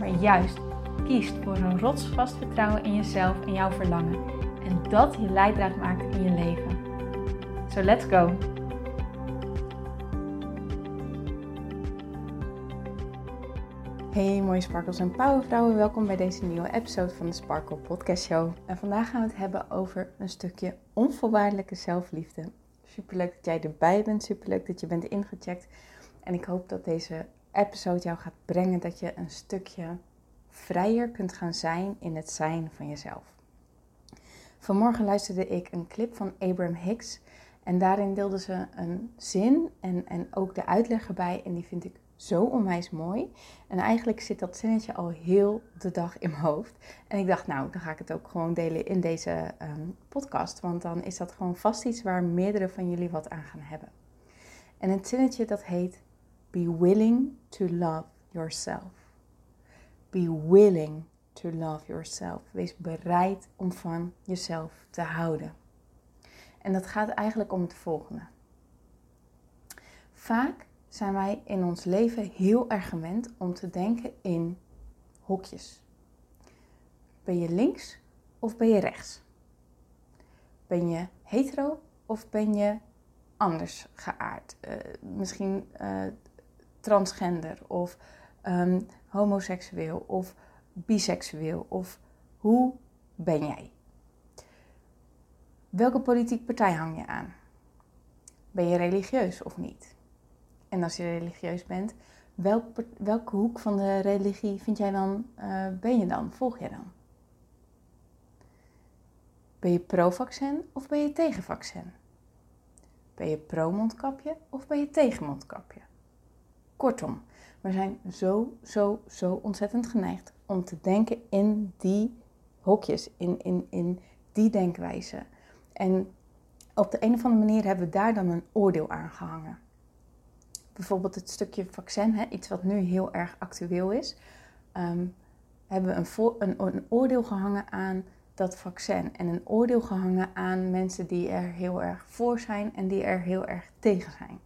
maar juist kiest voor een rotsvast vertrouwen in jezelf en jouw verlangen. En dat je leidraad maakt in je leven. So let's go! Hey mooie sparkles en powervrouwen, welkom bij deze nieuwe episode van de Sparkle Podcast Show. En vandaag gaan we het hebben over een stukje onvoorwaardelijke zelfliefde. Superleuk dat jij erbij bent, superleuk dat je bent ingecheckt. En ik hoop dat deze episode jou gaat brengen dat je een stukje vrijer kunt gaan zijn in het zijn van jezelf. Vanmorgen luisterde ik een clip van Abraham Hicks en daarin deelde ze een zin en, en ook de uitleg erbij en die vind ik zo onwijs mooi. En eigenlijk zit dat zinnetje al heel de dag in mijn hoofd. En ik dacht, nou, dan ga ik het ook gewoon delen in deze ehm, podcast, want dan is dat gewoon vast iets waar meerdere van jullie wat aan gaan hebben. En het zinnetje dat heet Be willing to love yourself. Be willing to love yourself. Wees bereid om van jezelf te houden. En dat gaat eigenlijk om het volgende. Vaak zijn wij in ons leven heel erg gewend om te denken in hokjes. Ben je links of ben je rechts? Ben je hetero of ben je anders geaard? Uh, misschien uh, transgender of um, homoseksueel of biseksueel of hoe ben jij? Welke politieke partij hang je aan? Ben je religieus of niet? En als je religieus bent, welk, welke hoek van de religie vind jij dan, uh, ben je dan? Volg je dan? Ben je pro-vaccin of ben je tegen vaccin? Ben je pro-mondkapje of ben je tegen mondkapje? Kortom, we zijn zo, zo, zo ontzettend geneigd om te denken in die hokjes, in, in, in die denkwijze. En op de een of andere manier hebben we daar dan een oordeel aan gehangen. Bijvoorbeeld het stukje vaccin, hè, iets wat nu heel erg actueel is. Um, hebben we een, een, een oordeel gehangen aan dat vaccin. En een oordeel gehangen aan mensen die er heel erg voor zijn en die er heel erg tegen zijn.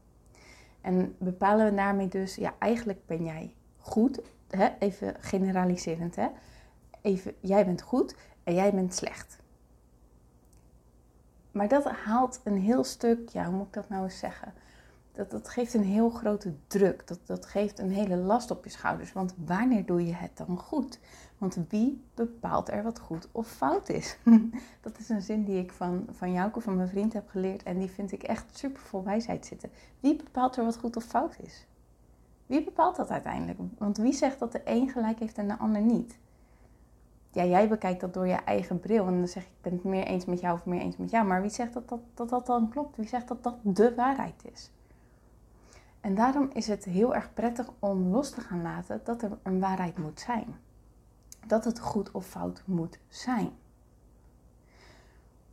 En bepalen we daarmee dus, ja, eigenlijk ben jij goed, hè? even generaliserend, hè? Even, jij bent goed en jij bent slecht. Maar dat haalt een heel stuk, ja, hoe moet ik dat nou eens zeggen? Dat, dat geeft een heel grote druk. Dat, dat geeft een hele last op je schouders. Want wanneer doe je het dan goed? Want wie bepaalt er wat goed of fout is? dat is een zin die ik van, van Jouke, van mijn vriend, heb geleerd. En die vind ik echt super vol wijsheid zitten. Wie bepaalt er wat goed of fout is? Wie bepaalt dat uiteindelijk? Want wie zegt dat de een gelijk heeft en de ander niet? Ja, jij bekijkt dat door je eigen bril. En dan zeg je, ik ben het meer eens met jou of meer eens met jou. Maar wie zegt dat dat, dat, dat dan klopt? Wie zegt dat dat de waarheid is? En daarom is het heel erg prettig om los te gaan laten dat er een waarheid moet zijn dat het goed of fout moet zijn.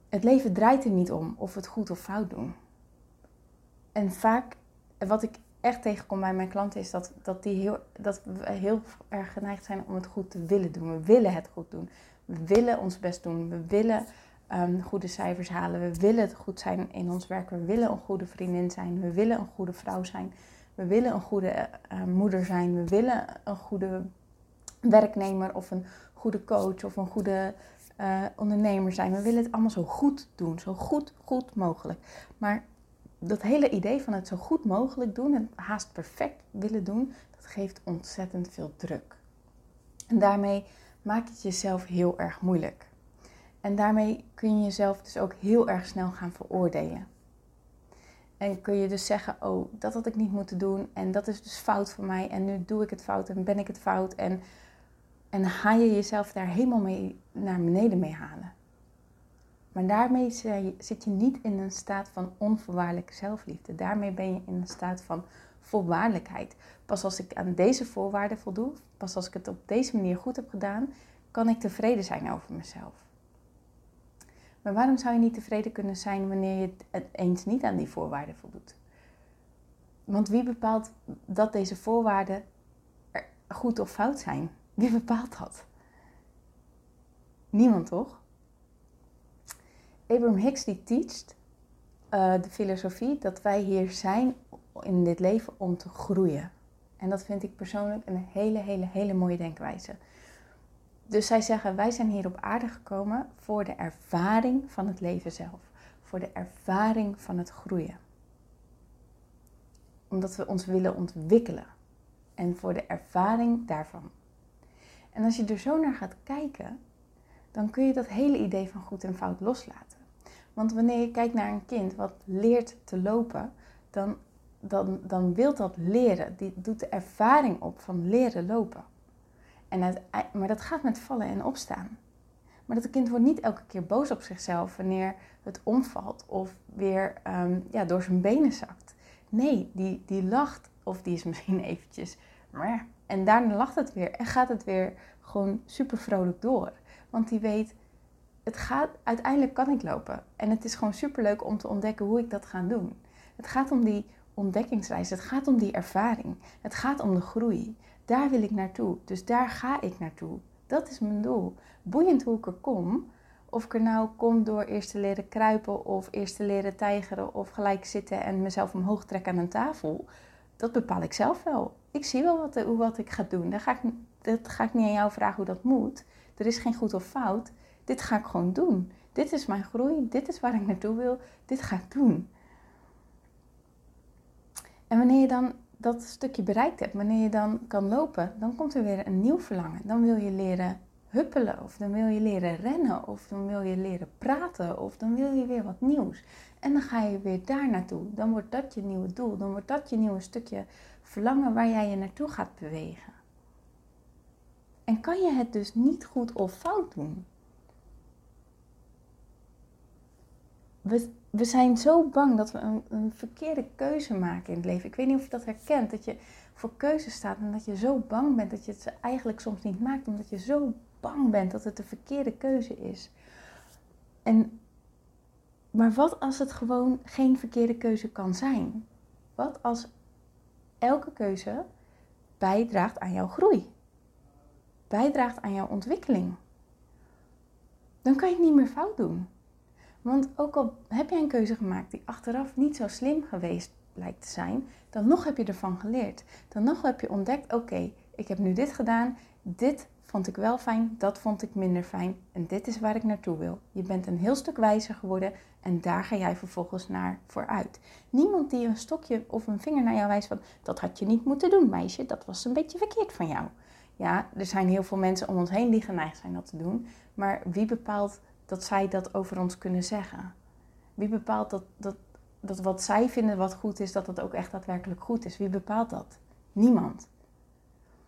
Het leven draait er niet om of we het goed of fout doen. En vaak, wat ik echt tegenkom bij mijn klanten, is dat, dat, die heel, dat we heel erg geneigd zijn om het goed te willen doen. We willen het goed doen. We willen ons best doen. We willen um, goede cijfers halen. We willen het goed zijn in ons werk. We willen een goede vriendin zijn. We willen een goede vrouw zijn. We willen een goede uh, moeder zijn. We willen een goede werknemer of een goede coach of een goede uh, ondernemer zijn. We willen het allemaal zo goed doen, zo goed, goed mogelijk. Maar dat hele idee van het zo goed mogelijk doen en haast perfect willen doen, dat geeft ontzettend veel druk. En daarmee maak je het jezelf heel erg moeilijk. En daarmee kun je jezelf dus ook heel erg snel gaan veroordelen. En kun je dus zeggen, oh, dat had ik niet moeten doen en dat is dus fout voor mij en nu doe ik het fout en ben ik het fout en en ga je jezelf daar helemaal mee naar beneden mee halen. Maar daarmee zit je niet in een staat van onvoorwaardelijke zelfliefde. Daarmee ben je in een staat van volwaardelijkheid. Pas als ik aan deze voorwaarden voldoe, pas als ik het op deze manier goed heb gedaan, kan ik tevreden zijn over mezelf. Maar waarom zou je niet tevreden kunnen zijn wanneer je het eens niet aan die voorwaarden voldoet? Want wie bepaalt dat deze voorwaarden goed of fout zijn? Wie bepaalt dat? Niemand toch? Abraham Hicks die teacht uh, de filosofie dat wij hier zijn in dit leven om te groeien. En dat vind ik persoonlijk een hele, hele, hele mooie denkwijze. Dus zij zeggen, wij zijn hier op aarde gekomen voor de ervaring van het leven zelf. Voor de ervaring van het groeien. Omdat we ons willen ontwikkelen. En voor de ervaring daarvan. En als je er zo naar gaat kijken, dan kun je dat hele idee van goed en fout loslaten. Want wanneer je kijkt naar een kind wat leert te lopen, dan, dan, dan wil dat leren. Die doet de ervaring op van leren lopen. En maar dat gaat met vallen en opstaan. Maar dat kind wordt niet elke keer boos op zichzelf wanneer het omvalt of weer um, ja, door zijn benen zakt. Nee, die, die lacht of die is misschien eventjes. Maar en daarna lacht het weer en gaat het weer gewoon super vrolijk door. Want die weet, het gaat, uiteindelijk kan ik lopen. En het is gewoon super leuk om te ontdekken hoe ik dat ga doen. Het gaat om die ontdekkingsreis, het gaat om die ervaring, het gaat om de groei. Daar wil ik naartoe, dus daar ga ik naartoe. Dat is mijn doel. Boeiend hoe ik er kom. Of ik er nou kom door eerst te leren kruipen of eerst te leren tijgeren of gelijk zitten en mezelf omhoog trekken aan een tafel. Dat bepaal ik zelf wel. Ik zie wel wat, wat ik ga doen. Daar ga ik, dat ga ik niet aan jou vragen hoe dat moet. Er is geen goed of fout. Dit ga ik gewoon doen. Dit is mijn groei. Dit is waar ik naartoe wil. Dit ga ik doen. En wanneer je dan dat stukje bereikt hebt, wanneer je dan kan lopen, dan komt er weer een nieuw verlangen. Dan wil je leren huppelen, of dan wil je leren rennen, of dan wil je leren praten, of dan wil je weer wat nieuws. En dan ga je weer daar naartoe. Dan wordt dat je nieuwe doel, dan wordt dat je nieuwe stukje verlangen waar jij je naartoe gaat bewegen. En kan je het dus niet goed of fout doen? We zijn zo bang dat we een, verkeerde keuze maken in het leven. Ik weet niet of je dat herkent, dat je voor keuzes staat en dat je zo bang bent dat je het eigenlijk soms niet maakt, omdat je zo bang bent dat het de verkeerde keuze is. En, maar wat als het gewoon geen verkeerde keuze kan zijn? Wat als elke keuze bijdraagt aan jouw groei? Bijdraagt aan jouw ontwikkeling? Dan kan je het niet meer fout doen. Want ook al heb jij een keuze gemaakt die achteraf niet zo slim geweest lijkt te zijn, dan nog heb je ervan geleerd. Dan nog heb je ontdekt: oké, ik heb nu dit gedaan, dit vond ik wel fijn, dat vond ik minder fijn en dit is waar ik naartoe wil. Je bent een heel stuk wijzer geworden en daar ga jij vervolgens naar vooruit. Niemand die een stokje of een vinger naar jou wijst van dat had je niet moeten doen, meisje, dat was een beetje verkeerd van jou. Ja, er zijn heel veel mensen om ons heen die geneigd zijn dat te doen, maar wie bepaalt dat zij dat over ons kunnen zeggen? Wie bepaalt dat, dat, dat wat zij vinden wat goed is, dat dat ook echt daadwerkelijk goed is? Wie bepaalt dat? Niemand.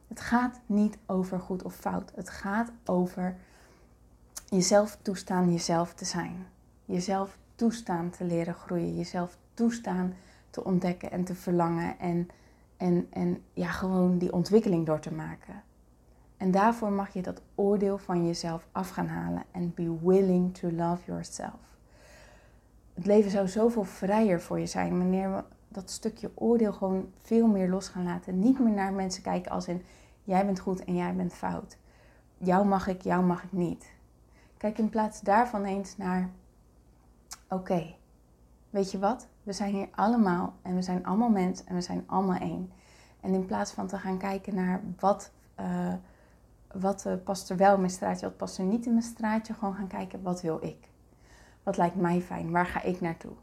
Het gaat niet over goed of fout. Het gaat over jezelf toestaan jezelf te zijn. Jezelf toestaan te leren groeien. Jezelf toestaan te ontdekken en te verlangen. En, en, en ja, gewoon die ontwikkeling door te maken. En daarvoor mag je dat oordeel van jezelf af gaan halen. En be willing to love yourself. Het leven zou zoveel vrijer voor je zijn wanneer we dat stukje oordeel gewoon veel meer los gaan laten. Niet meer naar mensen kijken als in jij bent goed en jij bent fout. Jou mag ik, jou mag ik niet. Kijk in plaats daarvan eens naar oké, weet je wat? We zijn hier allemaal en we zijn allemaal mens en we zijn allemaal één. En in plaats van te gaan kijken naar wat uh, wat uh, past er wel in mijn straatje, wat past er niet in mijn straatje. Gewoon gaan kijken, wat wil ik? Wat lijkt mij fijn? Waar ga ik naartoe?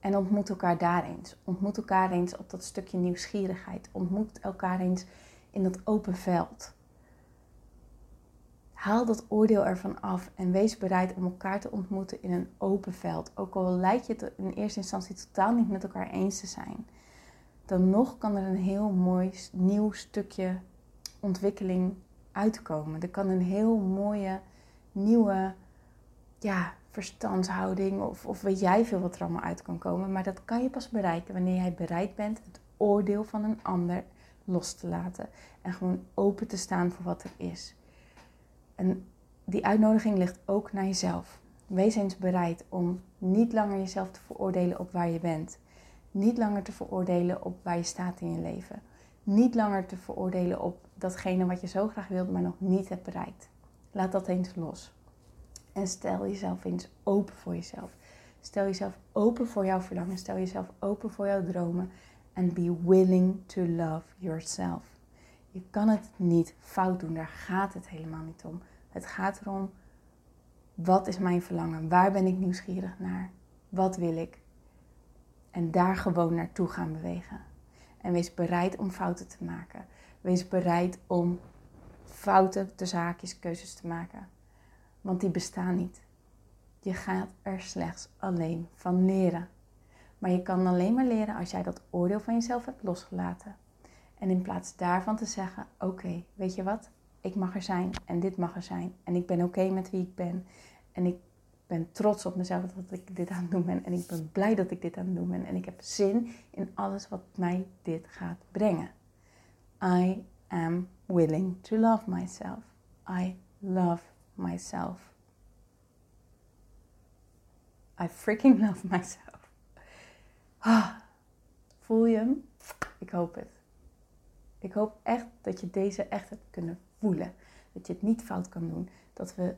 En ontmoet elkaar daar eens. Ontmoet elkaar eens op dat stukje nieuwsgierigheid. Ontmoet elkaar eens in dat open veld. Haal dat oordeel ervan af en wees bereid om elkaar te ontmoeten in een open veld. Ook al lijkt je het in eerste instantie totaal niet met elkaar eens te zijn, dan nog kan er een heel mooi nieuw stukje ontwikkeling uitkomen. Er kan een heel mooie nieuwe ja, verstandshouding of, of weet jij veel wat er allemaal uit kan komen. Maar dat kan je pas bereiken wanneer jij bereid bent het oordeel van een ander los te laten. En gewoon open te staan voor wat er is. En die uitnodiging ligt ook naar jezelf. Wees eens bereid om niet langer jezelf te veroordelen op waar je bent. Niet langer te veroordelen op waar je staat in je leven. Niet langer te veroordelen op datgene wat je zo graag wilt, maar nog niet hebt bereikt. Laat dat eens los. En stel jezelf eens open voor jezelf. Stel jezelf open voor jouw verlangen. Stel jezelf open voor jouw dromen. And be willing to love yourself. Je kan het niet fout doen. Daar gaat het helemaal niet om. Het gaat erom, wat is mijn verlangen? Waar ben ik nieuwsgierig naar? Wat wil ik? En daar gewoon naartoe gaan bewegen. En wees bereid om fouten te maken. Wees bereid om fouten, de zaakjes, keuzes te maken. Want die bestaan niet. Je gaat er slechts alleen van leren. Maar je kan alleen maar leren als jij dat oordeel van jezelf hebt losgelaten. En in plaats daarvan te zeggen: Oké, weet je wat? Ik mag er zijn en dit mag er zijn. En ik ben oké met wie ik ben. En ik ben trots op mezelf dat ik dit aan het doen ben. En ik ben blij dat ik dit aan het doen ben. En ik heb zin in alles wat mij dit gaat brengen. I am willing to love myself. I love myself. I freaking love myself. Ah, voel je hem? Ik hoop het. Ik hoop echt dat je deze echt hebt kunnen voelen. Dat je het niet fout kan doen. Dat we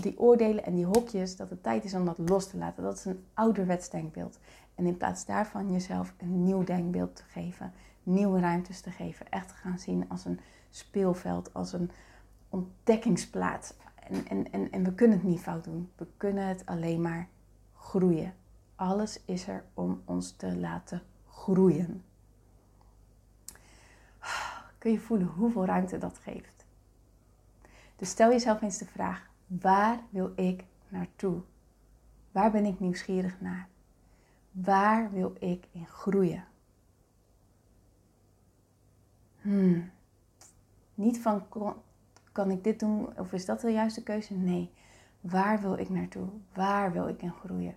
die oordelen en die hokjes, dat het tijd is om dat los te laten. Dat is een ouderwets denkbeeld. En in plaats daarvan jezelf een nieuw denkbeeld te geven. Nieuwe ruimtes te geven. Echt te gaan zien als een speelveld, als een ontdekkingsplaats. En, en, en, en we kunnen het niet fout doen. We kunnen het alleen maar groeien. Alles is er om ons te laten groeien. Kun je voelen hoeveel ruimte dat geeft? Dus stel jezelf eens de vraag: waar wil ik naartoe? Waar ben ik nieuwsgierig naar? Waar wil ik in groeien? Hmm. Niet van kan ik dit doen of is dat de juiste keuze? Nee. Waar wil ik naartoe? Waar wil ik in groeien?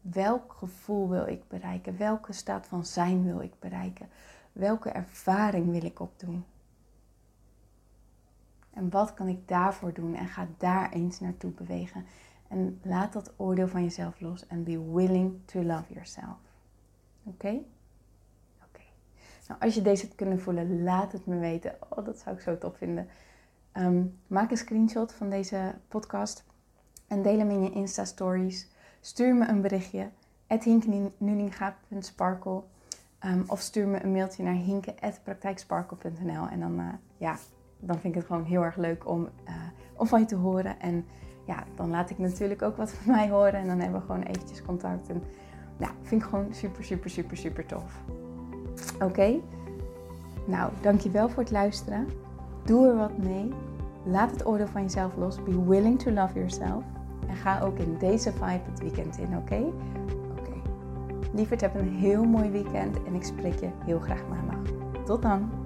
Welk gevoel wil ik bereiken? Welke staat van zijn wil ik bereiken? Welke ervaring wil ik opdoen? En wat kan ik daarvoor doen? En ga daar eens naartoe bewegen. En laat dat oordeel van jezelf los. En be willing to love yourself. Oké? Oké. Nou, als je deze hebt kunnen voelen, laat het me weten. Oh, dat zou ik zo tof vinden. Ehm, maak een screenshot van deze podcast. En deel hem in je Insta-stories. Stuur me een berichtje. hinknuninga.sparkle um, ehm, Of stuur me een mailtje naar hinke.praktijksparkle.nl En dan, uh, ja, dan vind ik het gewoon heel erg leuk om, uh, om van je te horen. En ja, dan laat ik natuurlijk ook wat van mij horen. En dan hebben we gewoon eventjes contact. En ja, vind ik gewoon super, super, super, super tof. Oké? Nou, dankjewel voor het luisteren. Doe er wat mee. Laat het oordeel van jezelf los. Be willing to love yourself. En ga ook in deze vibe het weekend in, oké? Oké. Lieverd, heb een heel mooi weekend en ik spreek je heel graag maandag. Tot dan!